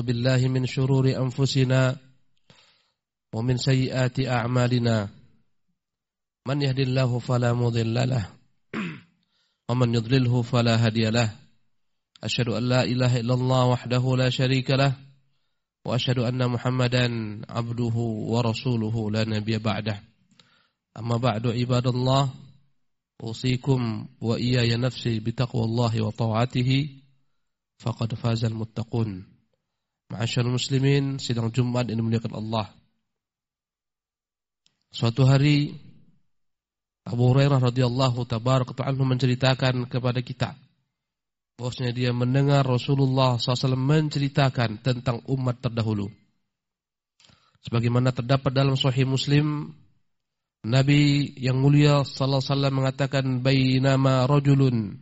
بالله من شرور أنفسنا ومن سيئات أعمالنا. من يهد الله فلا مضل له ومن يضلله فلا هدي له. أشهد أن لا إله إلا الله وحده لا شريك له وأشهد أن محمدا عبده ورسوله لا نبي بعده. أما بعد عباد الله أوصيكم وإياي نفسي بتقوى الله وطاعته فقد فاز المتقون. Ma'asyarul muslimin, sidang Jumat ini dimuliakan Allah. Suatu hari Abu Hurairah radhiyallahu tabaraka ta'ala menceritakan kepada kita bahwasanya dia mendengar Rasulullah SAW menceritakan tentang umat terdahulu. Sebagaimana terdapat dalam Sahih Muslim, Nabi yang mulia sallallahu alaihi wasallam mengatakan bainama rajulun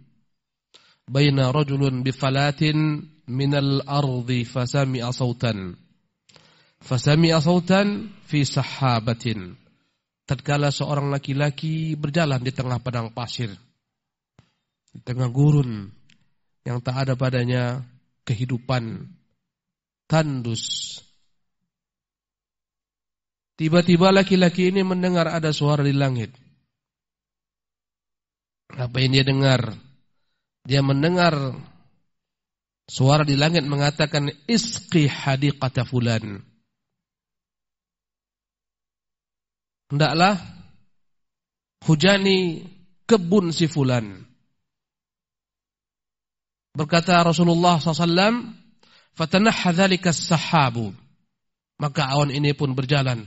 baina rajulun bifalatin minal ardi fasami'a sautan. Fasami'a sautan fi sahabatin. Tatkala seorang laki-laki berjalan di tengah padang pasir di tengah gurun yang tak ada padanya kehidupan tandus. Tiba-tiba laki-laki ini mendengar ada suara di langit. Apa yang dia dengar? Dia mendengar Suara di langit mengatakan isqi hadiqata fulan. Hendaklah hujani kebun si fulan. Berkata Rasulullah SAW, Fatanahha dhalika sahabu. Maka awan ini pun berjalan,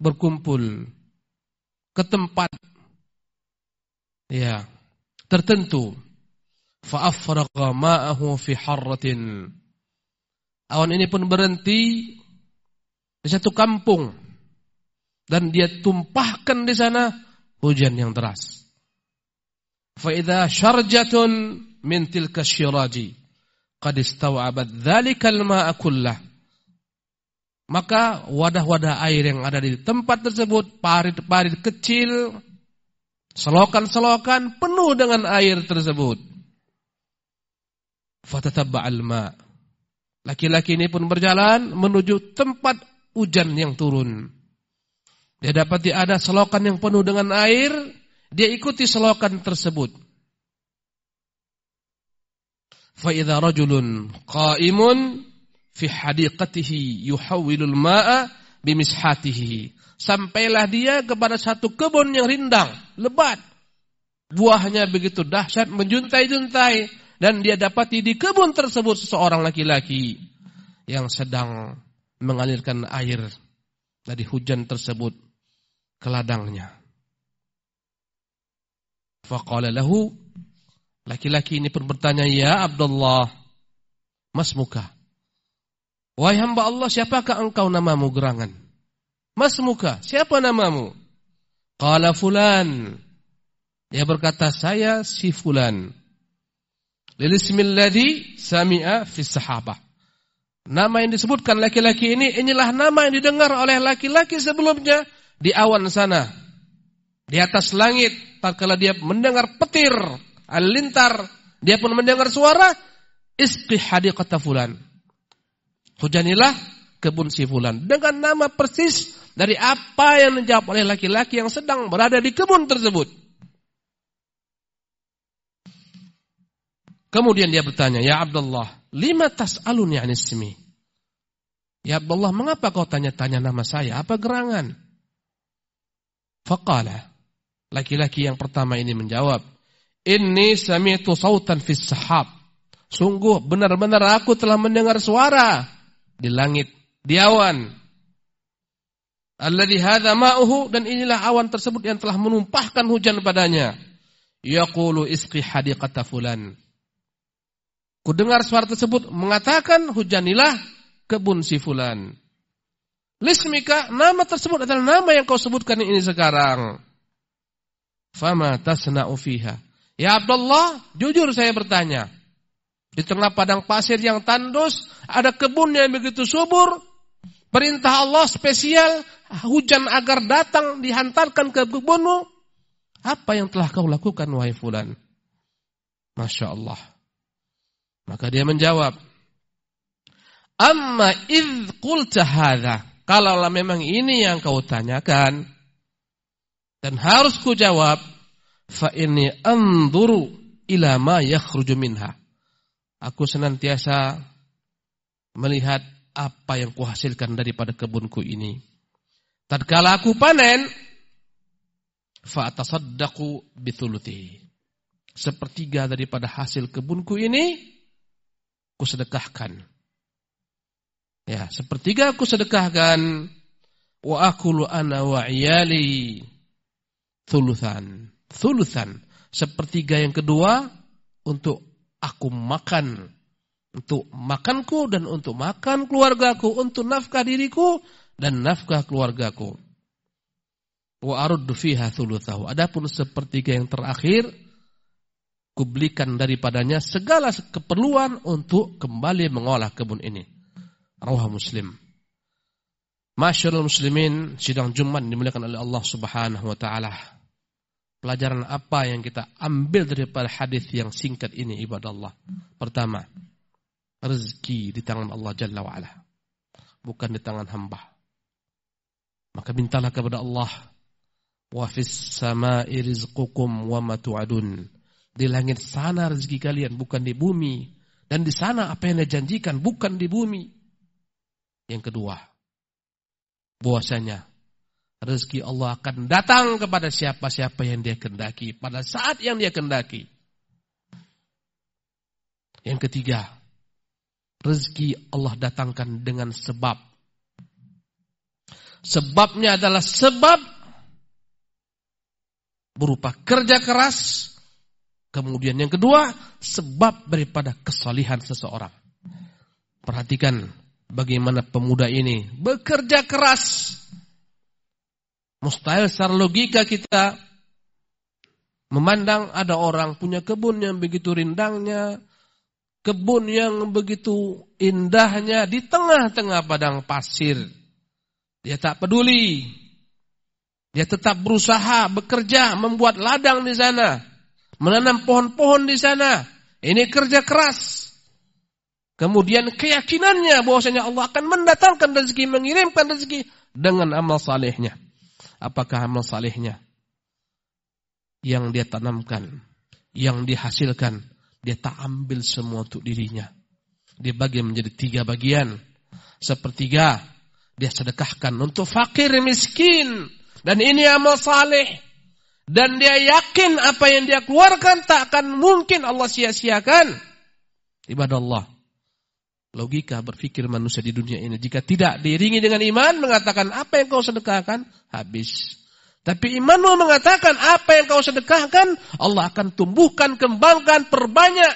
berkumpul ke tempat ya tertentu Fa'afraqa ma'ahu fi harratin. Awan ini pun berhenti di satu kampung dan dia tumpahkan di sana hujan yang deras. Fa'idha syarjatun min tilka syiraji qad istaw'abat dhalikal ma'a kullah. Maka wadah-wadah air yang ada di tempat tersebut, parit-parit kecil, selokan-selokan penuh dengan air tersebut. Fatatabba'al ma. Laki-laki ini pun berjalan menuju tempat hujan yang turun. Dia dapati ada selokan yang penuh dengan air, dia ikuti selokan tersebut. Fa idza rajulun qa'imun fi hadiqatihi yuhawwilul ma'a bimishatihi. Sampailah dia kepada satu kebun yang rindang, lebat. Buahnya begitu dahsyat menjuntai-juntai dan dia dapati di kebun tersebut seseorang laki-laki yang sedang mengalirkan air dari hujan tersebut ke ladangnya. Faqala lahu laki-laki ini pun bertanya, "Ya Abdullah, mas muka. Wahai hamba Allah, siapakah engkau namamu gerangan?" Mas muka, siapa namamu? Qala fulan. Dia berkata, "Saya si fulan." Lilismilladhi sami'a fis sahabah. Nama yang disebutkan laki-laki ini inilah nama yang didengar oleh laki-laki sebelumnya di awan sana. Di atas langit tatkala dia mendengar petir al-lintar, dia pun mendengar suara isqi hadiqata fulan. Hujanilah kebun si fulan dengan nama persis dari apa yang dijawab oleh laki-laki yang sedang berada di kebun tersebut. Kemudian dia bertanya, "Ya Abdullah, lima tas'aluni an ismi?" Ya Abdullah, mengapa kau tanya-tanya nama saya? Apa gerangan? Faqala. Laki-laki yang pertama ini menjawab, "Inni sami'tu sautan fis sahab." Sungguh benar-benar aku telah mendengar suara di langit, di awan. Alladhi hadha ma'uhu dan inilah awan tersebut yang telah menumpahkan hujan padanya. Yaqulu isqi hadiqata fulan. Kudengar suara tersebut mengatakan hujanilah kebun si fulan. Lismika, nama tersebut adalah nama yang kau sebutkan ini sekarang. Fama tasna'u fiha. Ya Abdullah, jujur saya bertanya. Di tengah padang pasir yang tandus, ada kebun yang begitu subur. Perintah Allah spesial, hujan agar datang dihantarkan ke kebunmu. Apa yang telah kau lakukan wahai fulan? Masya Allah. Maka dia menjawab, Amma idh qulta hadha. Kalaulah memang ini yang kau tanyakan dan harus ku jawab, fa ini anduru ila ma yakhruju minha. Aku senantiasa melihat apa yang kuhasilkan daripada kebunku ini. Tatkala aku panen, fa atasaddaqu bithuluthi. Sepertiga daripada hasil kebunku ini kusedekahkan. Ya, sepertiga kusedekahkan wa akulu ana wa iyali thuluthan. Thuluthan. Sepertiga yang kedua untuk aku makan untuk makanku dan untuk makan keluargaku, untuk nafkah diriku dan nafkah keluargaku. Wa aruddu fiha thuluthahu. Adapun sepertiga yang terakhir kublikan daripadanya segala keperluan untuk kembali mengolah kebun ini. Rawah Muslim. Masyarul muslimin sidang Jumat dimuliakan oleh Allah Subhanahu wa taala. Pelajaran apa yang kita ambil daripada hadis yang singkat ini ibadah Allah? Pertama, rezeki di tangan Allah Jalla wa'ala. Bukan di tangan hamba. Maka mintalah kepada Allah. Wa fis sama'i rizqukum wa ma tu'adun. Di langit sana rezeki kalian, bukan di bumi. Dan di sana apa yang dijanjikan, bukan di bumi. Yang kedua, bahwasanya rezeki Allah akan datang kepada siapa-siapa yang dia kendaki pada saat yang dia kendaki. Yang ketiga, rezeki Allah datangkan dengan sebab. Sebabnya adalah sebab berupa kerja keras. Kemudian yang kedua, sebab daripada kesalihan seseorang. Perhatikan bagaimana pemuda ini bekerja keras Mustahil secara logika kita memandang ada orang punya kebun yang begitu rindangnya, kebun yang begitu indahnya di tengah-tengah padang pasir. Dia tak peduli. Dia tetap berusaha bekerja, membuat ladang di sana, menanam pohon-pohon di sana. Ini kerja keras. Kemudian keyakinannya bahwasanya Allah akan mendatangkan rezeki, mengirimkan rezeki dengan amal salehnya apakah amal salehnya yang dia tanamkan, yang dihasilkan, dia tak ambil semua untuk dirinya. Dia bagi menjadi tiga bagian. Sepertiga dia sedekahkan untuk fakir miskin. Dan ini amal saleh. Dan dia yakin apa yang dia keluarkan tak akan mungkin Allah sia-siakan. Ibadah Allah. Logika berpikir manusia di dunia ini. Jika tidak diiringi dengan iman, mengatakan apa yang kau sedekahkan, habis. Tapi imanmu mengatakan apa yang kau sedekahkan, Allah akan tumbuhkan, kembangkan, perbanyak.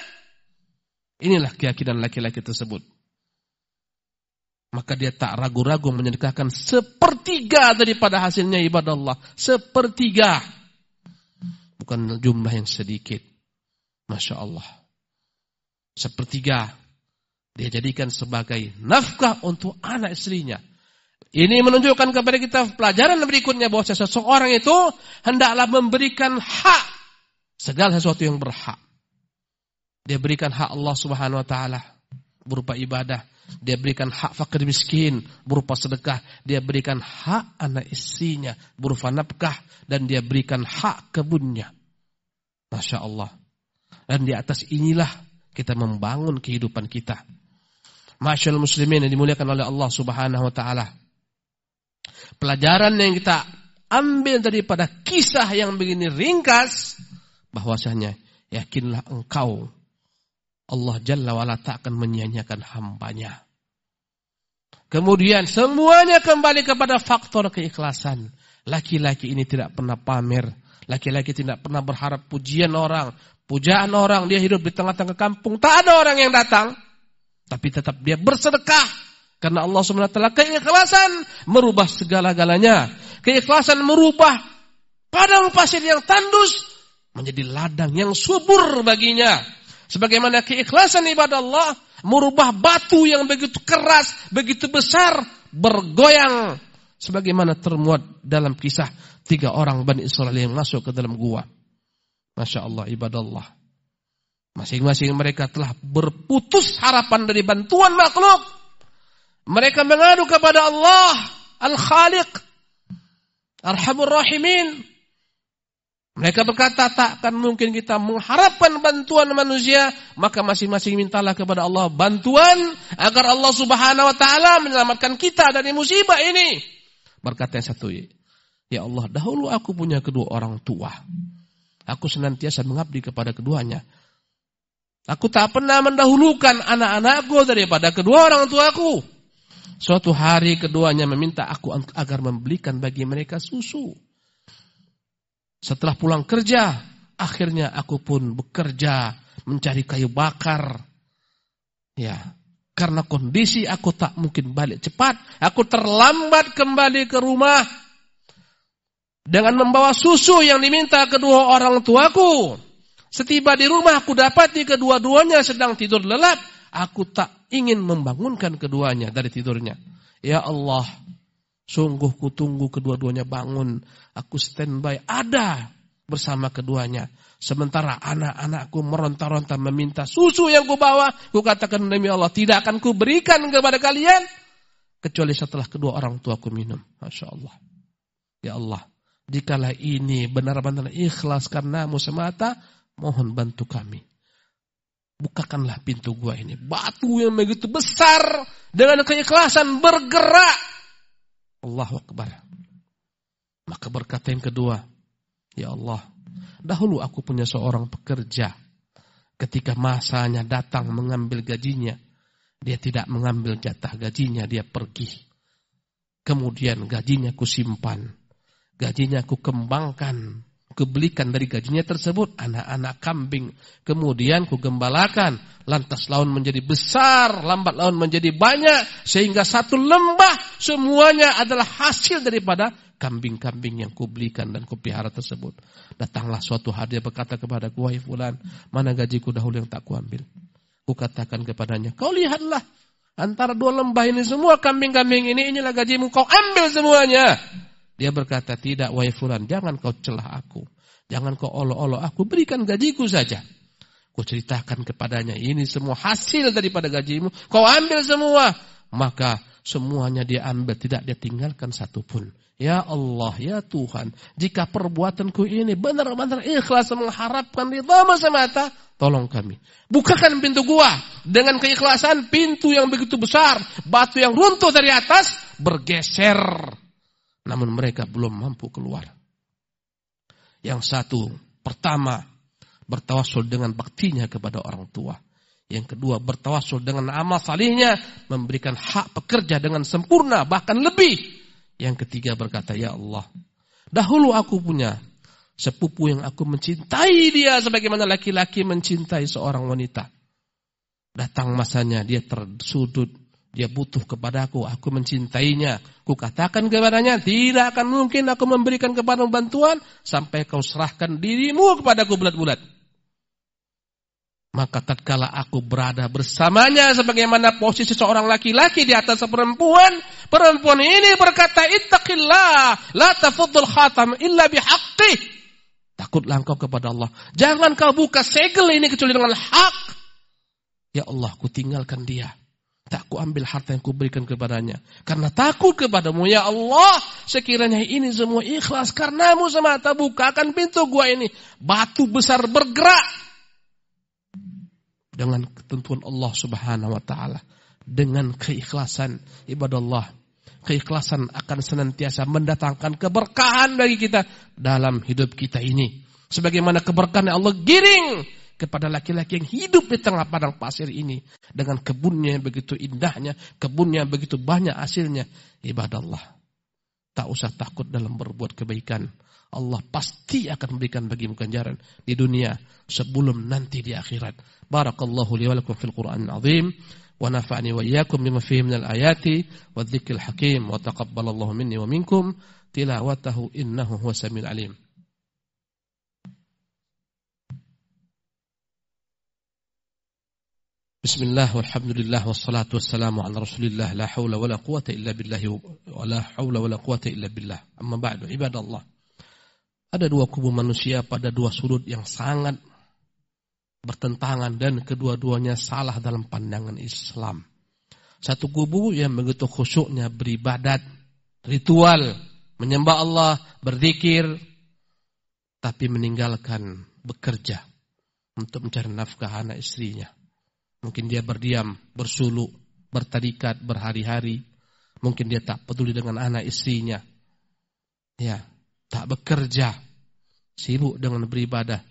Inilah keyakinan laki-laki tersebut. Maka dia tak ragu-ragu menyedekahkan sepertiga daripada hasilnya ibadah Allah. Sepertiga. Bukan jumlah yang sedikit. Masya Allah. Sepertiga dia jadikan sebagai nafkah untuk anak istrinya. Ini menunjukkan kepada kita pelajaran berikutnya bahwa seseorang itu hendaklah memberikan hak segala sesuatu yang berhak. Dia berikan hak Allah Subhanahu wa taala berupa ibadah, dia berikan hak fakir miskin berupa sedekah, dia berikan hak anak istrinya berupa nafkah dan dia berikan hak kebunnya. Masya Allah. Dan di atas inilah kita membangun kehidupan kita. Masyaallah muslimin yang dimuliakan oleh Allah Subhanahu wa taala. Pelajaran yang kita ambil daripada kisah yang begini ringkas bahwasanya yakinlah engkau Allah Jalla wa'ala tak akan menyia-nyiakan hambanya. Kemudian semuanya kembali kepada faktor keikhlasan. Laki-laki ini tidak pernah pamer. Laki-laki tidak pernah berharap pujian orang. Pujaan orang. Dia hidup di tengah-tengah kampung. Tak ada orang yang datang. Tapi tetap dia bersedekah. Karena Allah SWT keikhlasan merubah segala-galanya. Keikhlasan merubah padang pasir yang tandus menjadi ladang yang subur baginya. Sebagaimana keikhlasan ibadah Allah merubah batu yang begitu keras, begitu besar, bergoyang. Sebagaimana termuat dalam kisah tiga orang Bani Israel yang masuk ke dalam gua. Masya Allah ibadah Allah. Masing-masing mereka telah berputus harapan dari bantuan makhluk. Mereka mengadu kepada Allah Al-Khaliq Arhamur Rahimin mereka berkata takkan mungkin kita mengharapkan bantuan manusia, maka masing-masing mintalah kepada Allah bantuan agar Allah Subhanahu wa taala menyelamatkan kita dari musibah ini. Berkata yang satu, ya Allah, dahulu aku punya kedua orang tua. Aku senantiasa mengabdi kepada keduanya. Aku tak pernah mendahulukan anak-anakku daripada kedua orang tuaku. Suatu hari keduanya meminta aku agar membelikan bagi mereka susu. Setelah pulang kerja, akhirnya aku pun bekerja mencari kayu bakar. Ya, karena kondisi aku tak mungkin balik cepat, aku terlambat kembali ke rumah dengan membawa susu yang diminta kedua orang tuaku. Setiba di rumah aku dapati kedua-duanya sedang tidur lelap. Aku tak ingin membangunkan keduanya dari tidurnya. Ya Allah, Sungguh ku tunggu kedua-duanya bangun. Aku standby ada bersama keduanya. Sementara anak-anakku meronta-ronta meminta susu yang ku bawa. Ku katakan demi Allah tidak akan ku berikan kepada kalian. Kecuali setelah kedua orang tua ku minum. Masya Allah. Ya Allah. Dikala ini benar-benar ikhlas karenamu semata. Mohon bantu kami. Bukakanlah pintu gua ini. Batu yang begitu besar. Dengan keikhlasan bergerak Allahu Akbar. Maka berkata yang kedua, Ya Allah, dahulu aku punya seorang pekerja. Ketika masanya datang mengambil gajinya, dia tidak mengambil jatah gajinya, dia pergi. Kemudian gajinya ku simpan, gajinya ku kembangkan, kubelikan dari gajinya tersebut anak-anak kambing. Kemudian ku gembalakan, lantas laun menjadi besar, lambat laun menjadi banyak, sehingga satu lembah semuanya adalah hasil daripada kambing-kambing yang kubelikan dan kupihara tersebut. Datanglah suatu hari dia berkata kepada ku, wahai fulan, mana gajiku dahulu yang tak kuambil? Ku katakan kepadanya, kau lihatlah, antara dua lembah ini semua kambing-kambing ini, inilah gajimu, kau ambil semuanya. Dia berkata, tidak wahai fulan, jangan kau celah aku. Jangan kau olok-olok aku, berikan gajiku saja. Ku ceritakan kepadanya, ini semua hasil daripada gajimu. Kau ambil semua. Maka semuanya dia ambil, tidak dia tinggalkan satu pun. Ya Allah, ya Tuhan, jika perbuatanku ini benar-benar ikhlas mengharapkan ridhamu semata, tolong kami. Bukakan pintu gua dengan keikhlasan pintu yang begitu besar, batu yang runtuh dari atas bergeser namun mereka belum mampu keluar. Yang satu, pertama, bertawasul dengan baktinya kepada orang tua. Yang kedua, bertawasul dengan amal salihnya, memberikan hak pekerja dengan sempurna, bahkan lebih. Yang ketiga berkata, Ya Allah, dahulu aku punya sepupu yang aku mencintai dia sebagaimana laki-laki mencintai seorang wanita. Datang masanya dia tersudut dia butuh kepadaku, aku mencintainya. Ku katakan kepadanya, tidak akan mungkin aku memberikan kepada bantuan sampai kau serahkan dirimu kepadaku bulat-bulat. Maka tatkala aku berada bersamanya sebagaimana posisi seorang laki-laki di atas perempuan, perempuan ini berkata, "Ittaqillah, la tafuddul khatam illa bihaqqih." Takutlah engkau kepada Allah. Jangan kau buka segel ini kecuali dengan hak. Ya Allah, ku tinggalkan dia. Tak ku ambil harta yang kuberikan kepadanya. Karena takut kepadamu ya Allah. Sekiranya ini semua ikhlas karenamu semata bukakan pintu gua ini. Batu besar bergerak. Dengan ketentuan Allah subhanahu wa ta'ala. Dengan keikhlasan ibadah Allah. Keikhlasan akan senantiasa mendatangkan keberkahan bagi kita dalam hidup kita ini. Sebagaimana keberkahan Allah giring kepada laki-laki yang hidup di tengah padang pasir ini dengan kebunnya yang begitu indahnya, kebunnya yang begitu banyak hasilnya. Ibadah Allah. Tak usah takut dalam berbuat kebaikan. Allah pasti akan memberikan bagimu ganjaran di dunia sebelum nanti di akhirat. Barakallahu li wa lakum fil Qur'an azim wa nafa'ani wa iyyakum bima fihi minal ayati wa dzikril hakim wa taqabbalallahu minni wa minkum tilawatahu Bismillah, walhamdulillah, wassalatu wassalamu ala rasulillah, la hawla wa la quwata illa billah, wa la hawla wa la quwata illa billah. Amma ba'du, ibadallah. Ada dua kubu manusia pada dua sudut yang sangat bertentangan dan kedua-duanya salah dalam pandangan Islam. Satu kubu yang begitu khusyuknya beribadat, ritual, menyembah Allah, berzikir, tapi meninggalkan bekerja untuk mencari nafkah anak istrinya Mungkin dia berdiam, bersuluk, bertadikat berhari-hari. Mungkin dia tak peduli dengan anak istrinya. Ya, tak bekerja, sibuk dengan beribadah.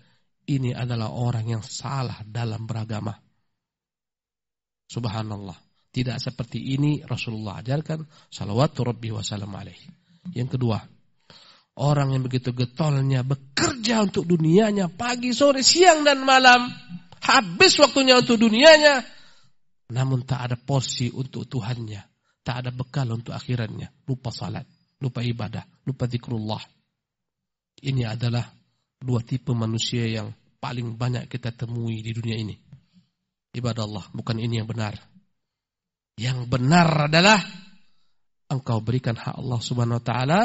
Ini adalah orang yang salah dalam beragama. Subhanallah. Tidak seperti ini Rasulullah ajarkan. Salawatu Rabbi wa salam alaih. Yang kedua, orang yang begitu getolnya bekerja untuk dunianya pagi, sore, siang dan malam. Habis waktunya untuk dunianya. Namun tak ada porsi untuk Tuhannya. Tak ada bekal untuk akhirannya. Lupa salat, lupa ibadah, lupa zikrullah. Ini adalah dua tipe manusia yang paling banyak kita temui di dunia ini. Ibadah Allah, bukan ini yang benar. Yang benar adalah engkau berikan hak Allah Subhanahu wa taala,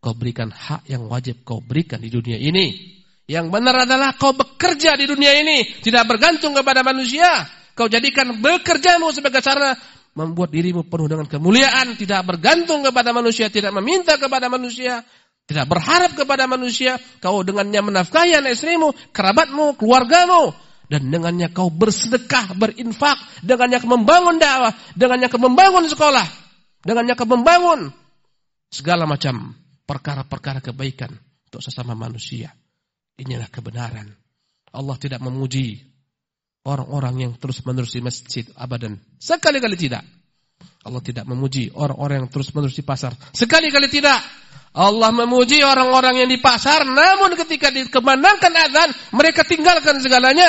kau berikan hak yang wajib kau berikan di dunia ini. Yang benar adalah kau bekerja di dunia ini, tidak bergantung kepada manusia. Kau jadikan bekerjamu sebagai cara membuat dirimu penuh dengan kemuliaan, tidak bergantung kepada manusia, tidak meminta kepada manusia, tidak berharap kepada manusia. Kau dengannya menafkahi anak istrimu, kerabatmu, keluargamu. Dan dengannya kau bersedekah, berinfak. Dengannya kau membangun dakwah. Dengannya kau membangun sekolah. Dengannya kau membangun segala macam perkara-perkara kebaikan untuk sesama manusia. Inilah kebenaran. Allah tidak memuji orang-orang yang terus-menerus di masjid abadan. Sekali-kali tidak. Allah tidak memuji orang-orang yang terus-menerus di pasar. Sekali-kali tidak. Allah memuji orang-orang yang di pasar, namun ketika dikemandangkan azan, mereka tinggalkan segalanya.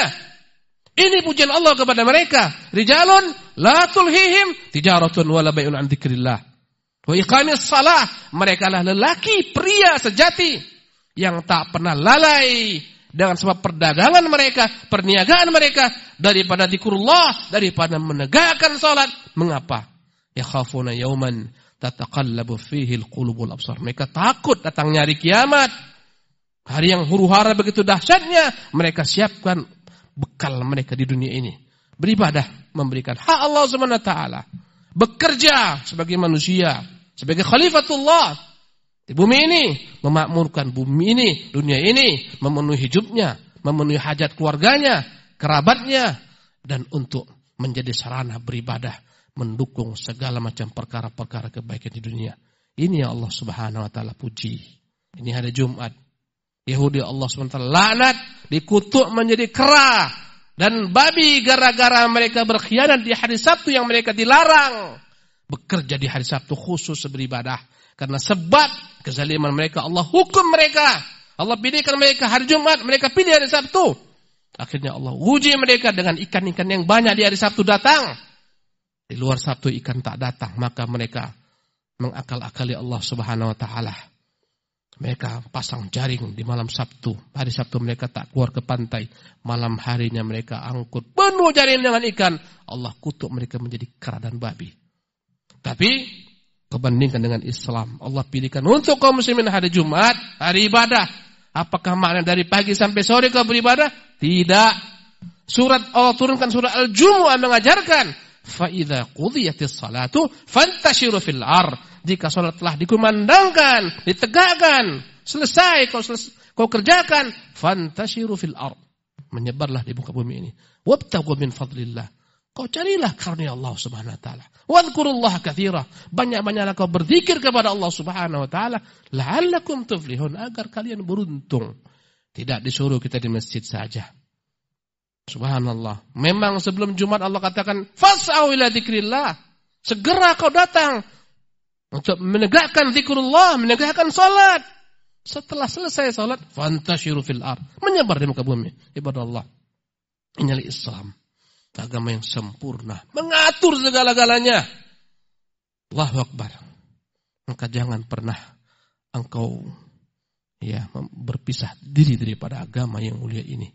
Ini pujian Allah kepada mereka. Rijalun la tulhihim tijaratun wala bai'un an dzikrillah. Wa iqamis salah. Mereka adalah lelaki, pria sejati yang tak pernah lalai dengan sebab perdagangan mereka, perniagaan mereka daripada zikrullah, daripada menegakkan salat. Mengapa? Ya khafuna yauman tataqallabu fihi alqulubul absar. Mereka takut datangnya hari kiamat. Hari yang huru-hara begitu dahsyatnya, mereka siapkan bekal mereka di dunia ini. Beribadah, memberikan hak Allah Subhanahu wa taala. Bekerja sebagai manusia, sebagai khalifatullah, di bumi ini memakmurkan bumi ini, dunia ini, memenuhi hidupnya, memenuhi hajat keluarganya, kerabatnya dan untuk menjadi sarana beribadah, mendukung segala macam perkara-perkara kebaikan di dunia. Ini yang Allah Subhanahu wa taala puji. Ini hari Jumat. Yahudi Allah SWT laknat, dikutuk menjadi kera dan babi gara-gara mereka berkhianat di hari Sabtu yang mereka dilarang bekerja di hari Sabtu khusus beribadah. Karena sebab kezaliman mereka, Allah hukum mereka. Allah pilihkan mereka hari Jumat, mereka pilih hari Sabtu. Akhirnya Allah uji mereka dengan ikan-ikan yang banyak di hari Sabtu datang. Di luar Sabtu ikan tak datang, maka mereka mengakal-akali Allah Subhanahu wa taala. Mereka pasang jaring di malam Sabtu. Hari Sabtu mereka tak keluar ke pantai. Malam harinya mereka angkut penuh jaring dengan ikan. Allah kutuk mereka menjadi kera dan babi. Tapi Kebandingkan dengan Islam. Allah pilihkan untuk kaum muslimin hari Jumat, hari ibadah. Apakah makna dari pagi sampai sore kau beribadah? Tidak. Surat Allah turunkan surat Al-Jumu'ah mengajarkan. Fa'idha qudiyatis salatu fantashiru fil ar. Jika salat telah dikumandangkan, ditegakkan, selesai kau, selesai, kau kerjakan, fantashiru fil ar. Menyebarlah di muka bumi ini. Wabtagu min fadlillah Kau carilah karunia Allah Subhanahu wa taala. Wadhkurullaha katsira. Banyak-banyaklah kau berzikir kepada Allah Subhanahu wa taala la'allakum tuflihun agar kalian beruntung. Tidak disuruh kita di masjid saja. Subhanallah. Memang sebelum Jumat Allah katakan fas'au ila dzikrillah. Segera kau datang untuk menegakkan zikrullah, menegakkan salat. Setelah selesai salat, fantasyiru fil ar. Menyebar di muka bumi ibadah Allah. Inilah Islam agama yang sempurna, mengatur segala-galanya. Allahu Akbar. Maka jangan pernah engkau ya berpisah diri daripada agama yang mulia ini.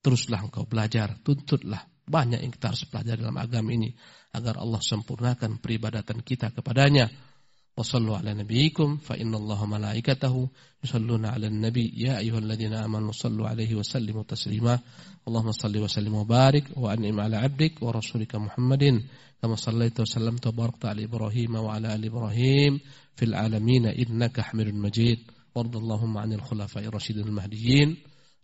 Teruslah engkau belajar, tuntutlah banyak yang kita harus pelajari dalam agama ini agar Allah sempurnakan peribadatan kita kepadanya. وصلوا على نبيكم فإن الله ملائكته يصلون على النبي. يا أيها الذين آمنوا صلوا عليه وسلموا تسليما. اللهم صل وسلم وبارك وأنعم على عبدك ورسولك محمد كما صليت وسلمت وباركت على إبراهيم وعلى آل إبراهيم في العالمين. إنك حميد مجيد. وارض اللهم عن الخلفاء الراشدين المهديين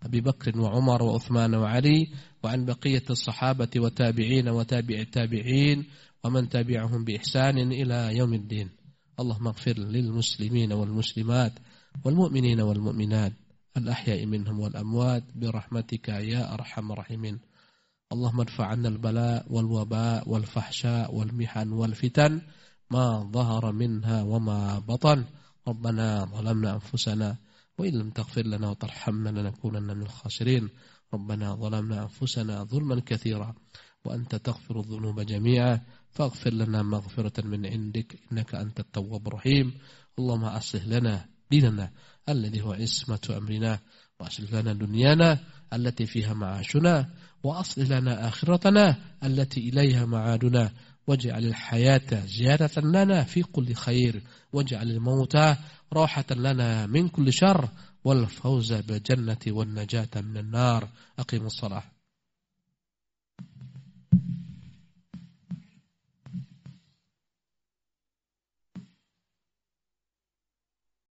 أبي بكر وعمر وعثمان وعلي وعن بقية الصحابة وتابعين وتابع التابعين ومن تبعهم بإحسان إلى يوم الدين. اللهم اغفر للمسلمين والمسلمات والمؤمنين والمؤمنات الأحياء منهم والأموات برحمتك يا أرحم الراحمين. اللهم ادفع عنا البلاء والوباء والفحشاء والمحن والفتن ما ظهر منها وما بطن. ربنا ظلمنا أنفسنا وإن لم تغفر لنا وترحمنا لنكونن من الخاسرين. ربنا ظلمنا أنفسنا ظلما كثيرا. وأنت تغفر الذنوب جميعا فاغفر لنا مغفرة من عندك إنك أنت التواب الرحيم. اللهم أصلح لنا ديننا الذي هو عصمة أمرنا وأصلح لنا دنيانا التي فيها معاشنا وأصلح لنا آخرتنا التي إليها معادنا. واجعل الحياة زيادة لنا في كل خير واجعل الموت راحة لنا من كل شر والفوز بالجنة والنجاة من النار. أقيم الصلاة.